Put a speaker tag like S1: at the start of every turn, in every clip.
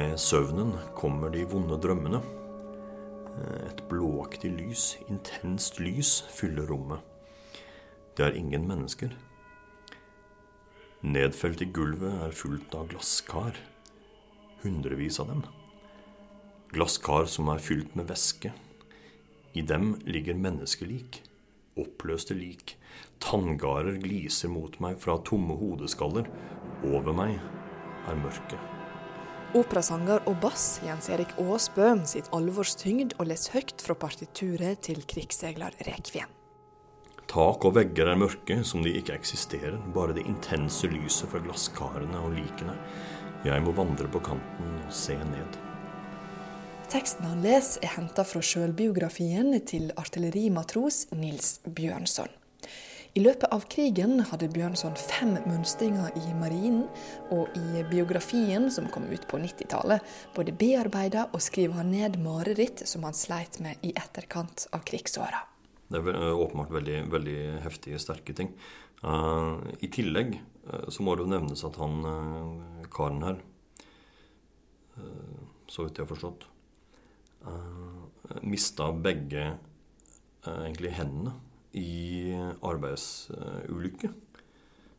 S1: Med søvnen kommer de vonde drømmene. Et blåaktig lys, intenst lys, fyller rommet. Det er ingen mennesker. Nedfelt i gulvet er fullt av glasskar. Hundrevis av dem. Glasskar som er fylt med væske. I dem ligger menneskelik. Oppløste lik. Tanngarer gliser mot meg fra tomme hodeskaller. Over meg er mørket.
S2: Operasanger og bass Jens Erik Aasbø sitt alvorstyngd og leser høyt fra partituret til krigsseiler Rekvien.
S1: Tak og vegger er mørke, som de ikke eksisterer, bare det intense lyset fra glasskarene og likene. Jeg må vandre på kanten og se ned.
S2: Teksten han leser er henta fra sjølbiografien til artillerimatros Nils Bjørnson. I løpet av krigen hadde Bjørnson fem mønstringer i marinen, og i biografien som kom ut på 90-tallet, både bearbeida og skriver han ned mareritt som han sleit med i etterkant av krigsåra.
S1: Det er åpenbart veldig, veldig heftige, sterke ting. Uh, I tillegg uh, så må det jo nevnes at han uh, karen her, så vidt jeg har forstått, mista begge egentlig hendene i arbeidsulykke.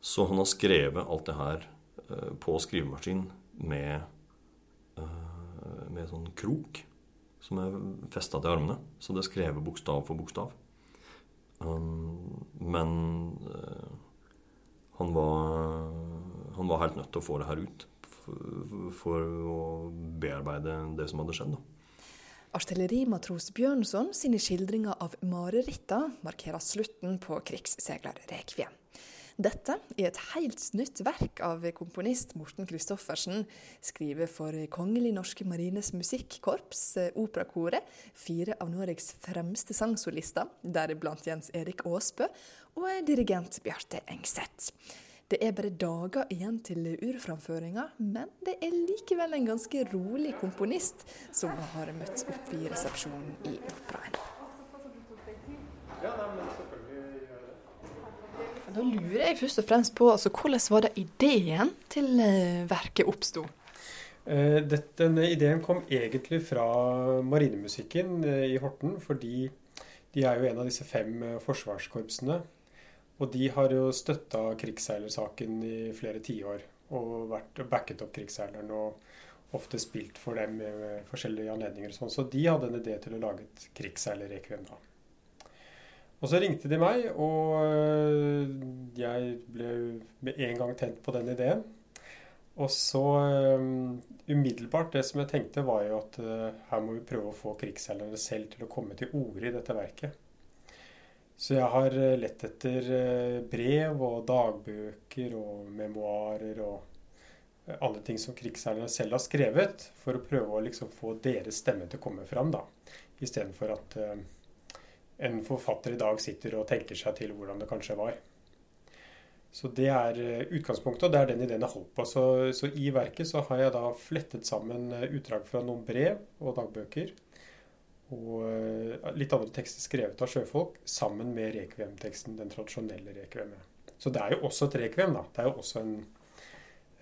S1: Så han har skrevet alt det her eh, på skrivemaskin med, eh, med sånn krok som er festa til armene. Så det er skrevet bokstav for bokstav. Um, men eh, han var, han var helt nødt til å få det her ut for, for å bearbeide det som hadde skjedd. da.
S2: Artillerimatros Bjørnson sine skildringer av mareritta markerer slutten på krigsseilerrekviem. Dette er et helt nytt verk av komponist Morten Christoffersen, skrevet for Kongelig norske marines musikkorps, Operakoret, fire av Norges fremste sangsolister, deriblant Jens Erik Aasbø, og dirigent Bjarte Engseth. Det er bare dager igjen til urframføringa, men det er likevel en ganske rolig komponist som har møtt opp i resepsjonen i Operaen. Da lurer jeg først og fremst på altså, hvordan var det ideen til eh, verket oppsto?
S3: Eh, denne ideen kom egentlig fra marinemusikken eh, i Horten, fordi de er jo en av disse fem forsvarskorpsene og de har jo støtta krigsseilersaken i flere tiår. Og vært backet opp krigsseileren og ofte spilt for dem med forskjellige anledninger. Sånn. Så de hadde en idé til å lage et krigsseilerrekviem da. Og så ringte de meg, og øh, jeg ble med en gang tent på den ideen. Og så um, umiddelbart det som jeg tenkte, var jo at uh, her må vi prøve å få krigsseilerne selv til å komme til orde i dette verket. Så jeg har eh, lett etter eh, brev og dagbøker og memoarer og eh, alle ting som krigsseilerne selv har skrevet, for å prøve å liksom få deres stemme til å komme fram, da. Istedenfor at en forfatter i dag sitter og tenker seg til hvordan det kanskje var. Så det er utgangspunktet, og det er den ideen jeg holdt på. Så, så i verket så har jeg da flettet sammen utdrag fra noen brev og dagbøker og eh, litt andre tekster skrevet av sjøfolk sammen med rekviem-teksten, den tradisjonelle rekviemet. Så det er jo også et rekviem, da. Det er jo også en,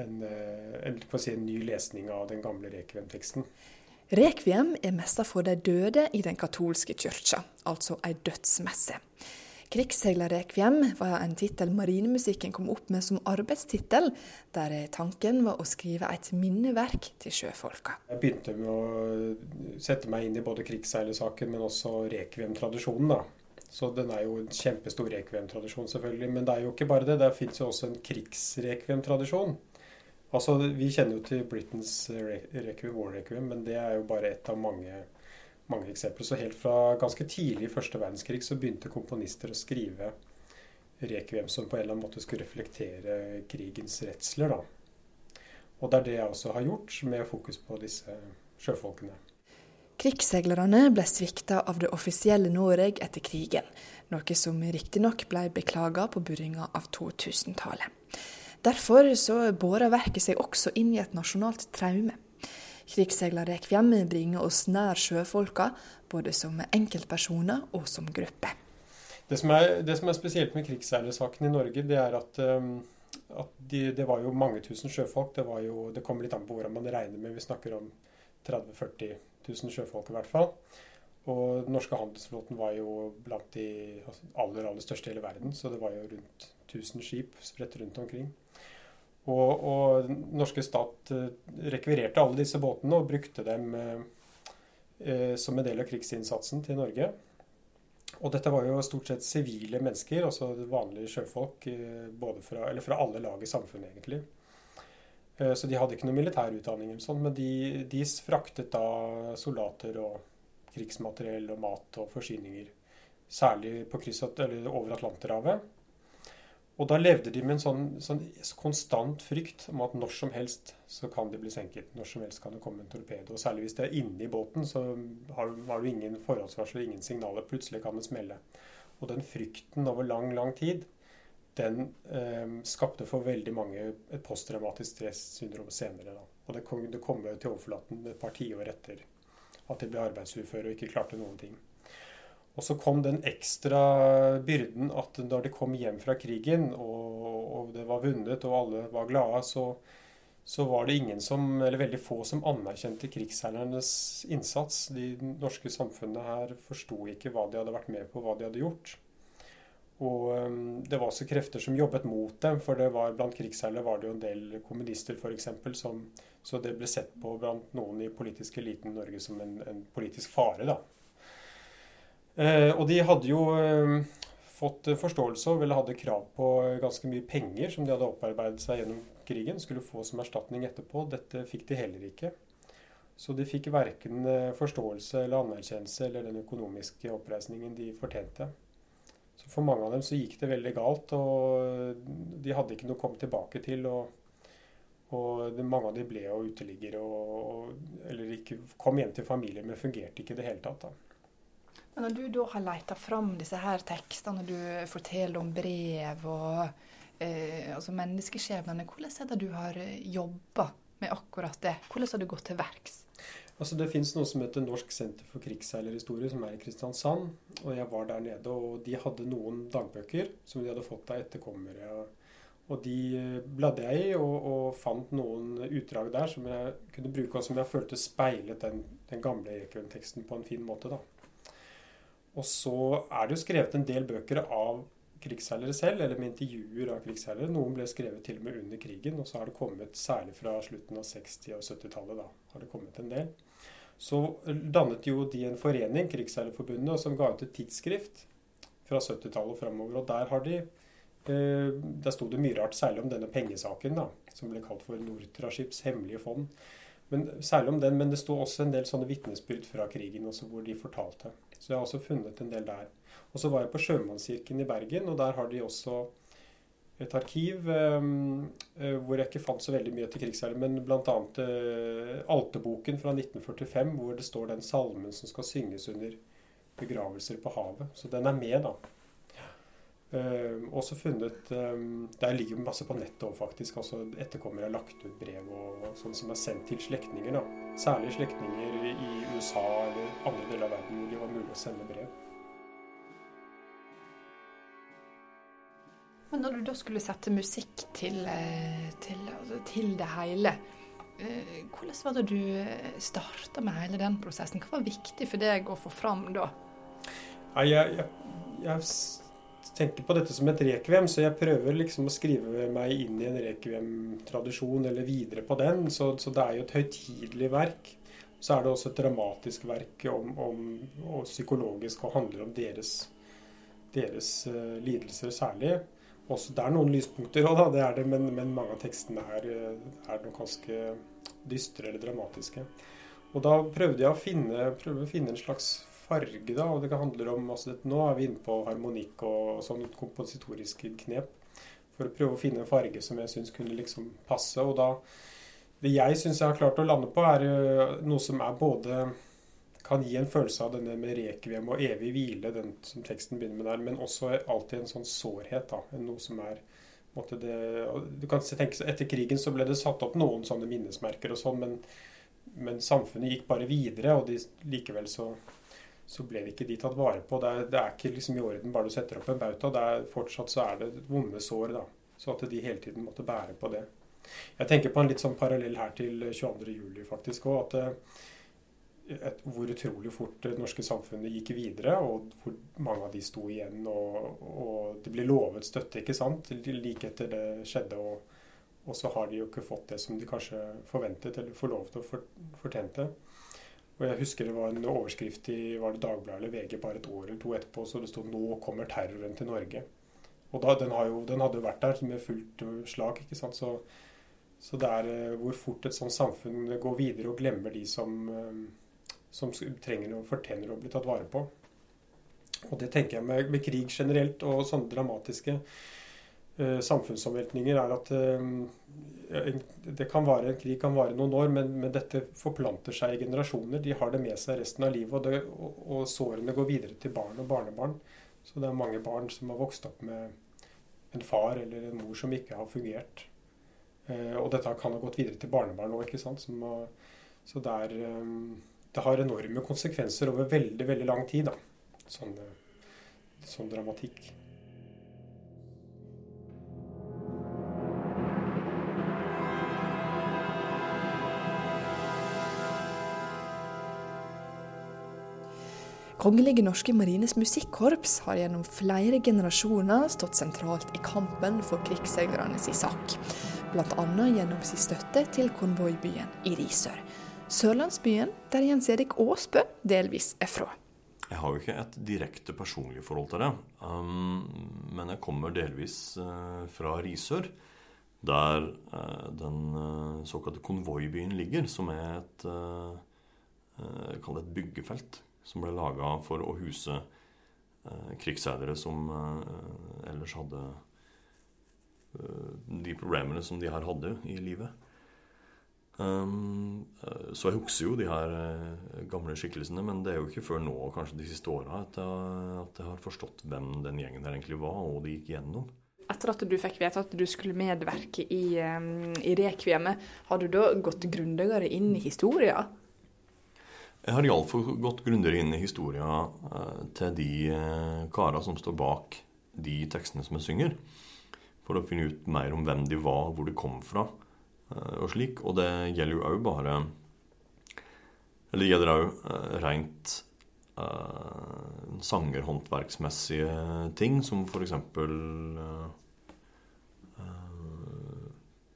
S3: en, eh, en, si, en ny lesning av den gamle rekviem-teksten.
S2: Rekviem er messa for de døde i den katolske kyrkja, altså ei dødsmesse. 'Krigsseilerrekviem' var en tittel marinemusikken kom opp med som arbeidstittel, der tanken var å skrive et minneverk til sjøfolka.
S3: Jeg begynte med å sette meg inn i både krigsseilersaken, men også rekviem-tradisjonen. Så den er jo en kjempestor rekviem-tradisjon, selvfølgelig. Men det er jo ikke bare det. Der fins jo også en krigsrekviem-tradisjon. Altså, Vi kjenner jo til Britain's Requiem, War Requiem, men det er jo bare ett av mange mange eksempler. Så helt fra ganske tidlig i første verdenskrig så begynte komponister å skrive rekviem som på en eller annen måte skulle reflektere krigens redsler. da. Og det er det jeg også har gjort, med fokus på disse sjøfolkene.
S2: Krigsseilerne ble svikta av det offisielle Norge etter krigen, noe som riktignok ble beklaga på begynnelsen av 2000-tallet. Derfor så båra verket seg også inn i et nasjonalt traume. Krigsseilerrekviem bringer oss nær sjøfolka, både som enkeltpersoner og som gruppe.
S3: Det som er, det som er spesielt med krigsseilersaken i Norge, det er at um, de, det var jo mange tusen sjøfolk. Det, jo, det kommer litt an på hvordan man regner med. Vi snakker om 30 000-40 000 sjøfolk i hvert fall. Og den norske handelsflåten var jo blant de altså, aller, aller største i hele verden. Så det var jo rundt 1000 skip spredt rundt omkring. Og, og norske stat eh, rekvirerte alle disse båtene og brukte dem eh, eh, som en del av krigsinnsatsen til Norge. Og dette var jo stort sett sivile mennesker, altså vanlige sjøfolk eh, fra, eller fra alle lag i samfunnet, egentlig. Så de hadde ikke noe militær utdanning, sånn, men de, de fraktet da soldater og krigsmateriell og mat og forsyninger. Særlig på kryss, over Atlanterhavet. Og da levde de med en sånn, sånn, konstant frykt om at når som helst så kan de bli senket. Når som helst kan det komme en torpedo. Og særlig hvis det er inne i båten, så har, har du ingen forholdsvarsel, ingen signaler. Plutselig kan det smelle. Og den frykten over lang, lang tid, den eh, skapte for veldig mange et posttraumatisk stressyndrom senere. Da. Og det kom, det kom til overflaten et par tiår etter at de ble arbeidsuføre og ikke klarte noen ting. Og så kom den ekstra byrden at når de kom hjem fra krigen, og, og det var vunnet og alle var glade, så, så, var det ingen som, eller veldig få som anerkjente krigsseilernes innsats. De norske samfunnet her forsto ikke hva de hadde vært med på, hva de hadde gjort. Og um, det var også krefter som jobbet mot dem, for det var, blant krigsseilere var det jo en del kommunister f.eks. Så det ble sett på blant noen i politisk eliten i Norge som en, en politisk fare. da. Eh, og de hadde jo eh, fått forståelse og eller hadde krav på ganske mye penger som de hadde opparbeidet seg gjennom krigen, skulle få som erstatning etterpå. Dette fikk de heller ikke. Så de fikk verken eh, forståelse eller anerkjennelse eller den økonomiske oppreisningen de fortjente. Så For mange av dem så gikk det veldig galt, og de hadde ikke noe å komme tilbake til. og, og mange av dem ble jo uteliggere eller ikke kom hjem til familier, men fungerte ikke i det hele tatt. da.
S2: Men når du da har leita fram disse her tekstene, du forteller om brev og eh, altså menneskeskjebnene, hvordan er det du har eh, jobba med akkurat det? Hvordan har du gått til verks?
S3: Altså Det fins noe som heter Norsk senter for krigsseilerhistorie, som er i Kristiansand. Og jeg var der nede, og de hadde noen dagbøker som de hadde fått av etterkommere. Og de eh, bladde jeg i, og, og, fant noen utdrag der som jeg kunne bruke, og som jeg følte speilet den, den gamle Ekun-teksten på en fin måte. da. Og så er det jo skrevet en del bøker av krigsseilere selv, eller med intervjuer av krigsseilere. Noen ble skrevet til og med under krigen, og så har det kommet, særlig fra slutten av 60- og 70-tallet, da, har det kommet en del. Så dannet jo de en forening, Krigsseilerforbundet, som ga ut et tidsskrift fra 70-tallet og framover. Og der har de eh, Der sto det mye rart, særlig om denne pengesaken, da, som ble kalt for Nortraskips hemmelige fond. Men, særlig om den, men det sto også en del sånne vitnesbyrd fra krigen også, hvor de fortalte. Så jeg har også funnet en del der. Og så var jeg på Sjømannskirken i Bergen, og der har de også et arkiv eh, hvor jeg ikke fant så veldig mye til krigsherren, men bl.a. Eh, Alteboken fra 1945, hvor det står den salmen som skal synges under begravelser på havet. Så den er med, da. Uh, også funnet um, Der ligger masse på nettet òg, faktisk. Altså etterkommere har lagt ut brev og, og sånn som er sendt til slektninger. Særlig slektninger i USA eller andre deler av verden hvor det var mulig å sende brev.
S2: Men når du da skulle sette musikk til, eh, til, altså til det hele, eh, hvordan var det du eh, starta med hele den prosessen? Hva var viktig for deg å få fram da?
S3: Jeg, jeg, jeg tenker på dette som et rekviem, så jeg prøver liksom å skrive meg inn i en rekviem-tradisjon eller videre på den. Så, så det er jo et høytidelig verk. Så er det også et dramatisk verk om, om, og psykologisk og handler om deres, deres uh, lidelser særlig. Også, det er noen lyspunkter òg, det det, men, men, mange av tekstene er, eh, er nok ganske dystre eller dramatiske. Og da prøvde jeg å finne, prøve å finne en slags farge, da. Og det handler om altså, Nå er vi inne på harmonikk og sånn kompositoriske knep. For å prøve å finne en farge som jeg syns kunne liksom passe. Og da det jeg syns jeg har klart å lande på, er eh, noe som er både kan gi en følelse av denne med rekviem og evig hvile, den som teksten begynner med der, men også alltid en sånn sårhet. da, Noe som er det, du kan tenke Etter krigen så ble det satt opp noen sånne minnesmerker og sånn, men, men, samfunnet gikk bare videre, og de, likevel så, så, ble ikke de tatt vare på. Det er, det er ikke liksom i orden bare du setter opp en bauta. Det er, Fortsatt så er det vonde sår. da. Så at de hele tiden måtte bære på det. Jeg tenker på en litt sånn parallell her til 22.07. faktisk òg. At eh, hvor utrolig fort det norske samfunnet gikk videre, og hvor mange av de sto igjen. Og, og det ble lovet støtte, ikke sant, like etter det skjedde. Og, og, så har de jo ikke fått det som de kanskje forventet eller får lov til å. Og jeg husker det var en overskrift i var det Dagbladet eller VG bare et år eller to etterpå, så det sto 'Nå kommer terroren til Norge'. Og da, den, jo, den hadde jo vært der med fullt slag. ikke sant, så så det er eh, hvor fort et sånt samfunn går videre og glemmer de som, som trenger og fortjener å bli tatt vare på. Og det tenker jeg med, med krig generelt og sånne dramatiske samfunnsomveltninger, er at uh, det kan vare, en krig kan vare noen år, men, men, dette forplanter seg i generasjoner. De har det med seg resten av livet, og, det, og, og, sårene går videre til barn og barnebarn. Så det er mange barn som har vokst opp med en far eller en mor som ikke har fungert. Eh, og dette kan ha gått videre til barnebarn òg, ikke sant. Må, så det, er, eh, det har enorme konsekvenser over veldig, veldig lang tid, da. Sånn, sånn dramatikk.
S2: Kongelige norske marines musikkorps har gjennom flere generasjoner stått sentralt i kampen for krigsseilerne sin sak bl.a. gjennom sin støtte til konvoibyen i Risør. Sørlandsbyen der Jens Erik Aasbø delvis er fra.
S1: Jeg har jo ikke et direkte personlig forhold til det. Um, men jeg kommer delvis uh, fra Risør, der uh, den uh, såkalte konvoibyen ligger, som er et, et byggefelt som ble laga for å huse krigsseilere som ellers hadde Eh, de problemene som de her hadde i livet. Eh, så jeg husker jo de her eh, gamle skikkelsene, men det er jo ikke før nå, kanskje de siste åra, at, jeg har forstått hvem den gjengen der egentlig var, og de gikk gjennom.
S2: Etter at du fikk vite at du skulle medvirke i, i Rekviemet, har du da gått grundigere inn i historia?
S1: Jeg har iallfall gått grundigere inn i historia uh, til de uh, kara som står bak de tekstene som jeg synger for å finne ut mer om hvem de var, hvor de kom fra eh, og slik. Og det gjelder jo òg bare Eller det gjelder òg rent sangerhåndverksmessige ting, som eksempel uh,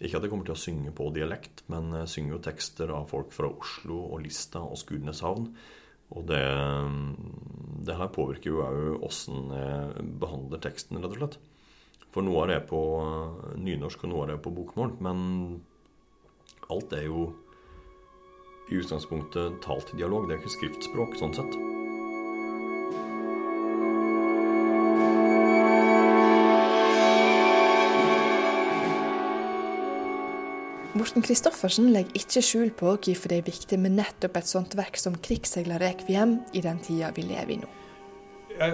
S1: Ikke at jeg kommer til å synge på dialekt, men jeg synger jo tekster av folk fra Oslo og Lista og Skudeneshavn. Og det, det her påvirker jo òg åssen jeg behandler teksten, rett og slett. For noe av det er på nynorsk, og noe av det er på bokmål. Men alt er jo i utgangspunktet talt dialog. Det er ikke skriftspråk sånn sett.
S2: Morten Christoffersen legger ikke skjul på hvorfor det er viktig med nettopp et sånt verk som 'Krigsseiler rekviem' i den tida vi lever i nå.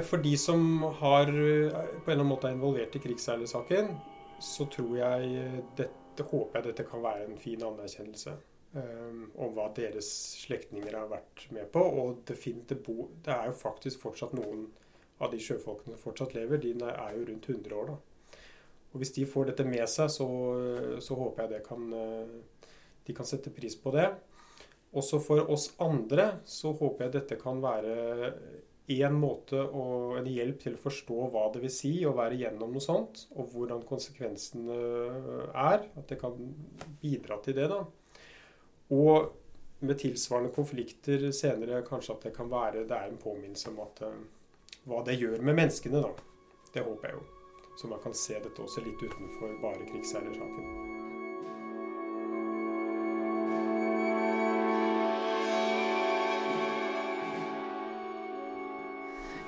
S3: For de som har, eh, på en eller annen måte er involvert i krigsseilersaken, så tror jeg dette, håper jeg dette kan være en fin anerkjennelse um, om hva deres slektninger har vært med på. Og det, det, bo, det, er jo faktisk fortsatt noen av de sjøfolkene som fortsatt lever, de er jo rundt 100 år. da. Og Hvis de får dette med seg, så, så håper jeg kan, eh, de kan sette pris på det. Også for oss andre så håper jeg dette kan være en måte og en hjelp til å forstå hva det vil si å være gjennom noe sånt, og hvordan konsekvensene er. At det kan bidra til det. da. Og med tilsvarende konflikter senere kanskje at det kan være det er en påminnelse om at, uh, hva det gjør med menneskene. da. Det håper jeg jo. Så man kan se dette også litt utenfor bare krigsherresaken.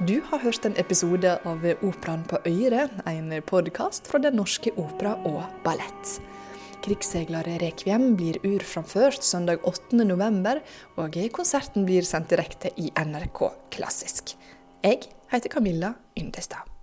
S2: Du har hørt en episode av Operaen på Øyre, en podkast fra Den norske opera og ballett. 'Krigsseiler Rekviem' blir urframført søndag 8.11, og konserten blir sendt direkte i NRK Klassisk. Jeg heter Camilla Yndestad.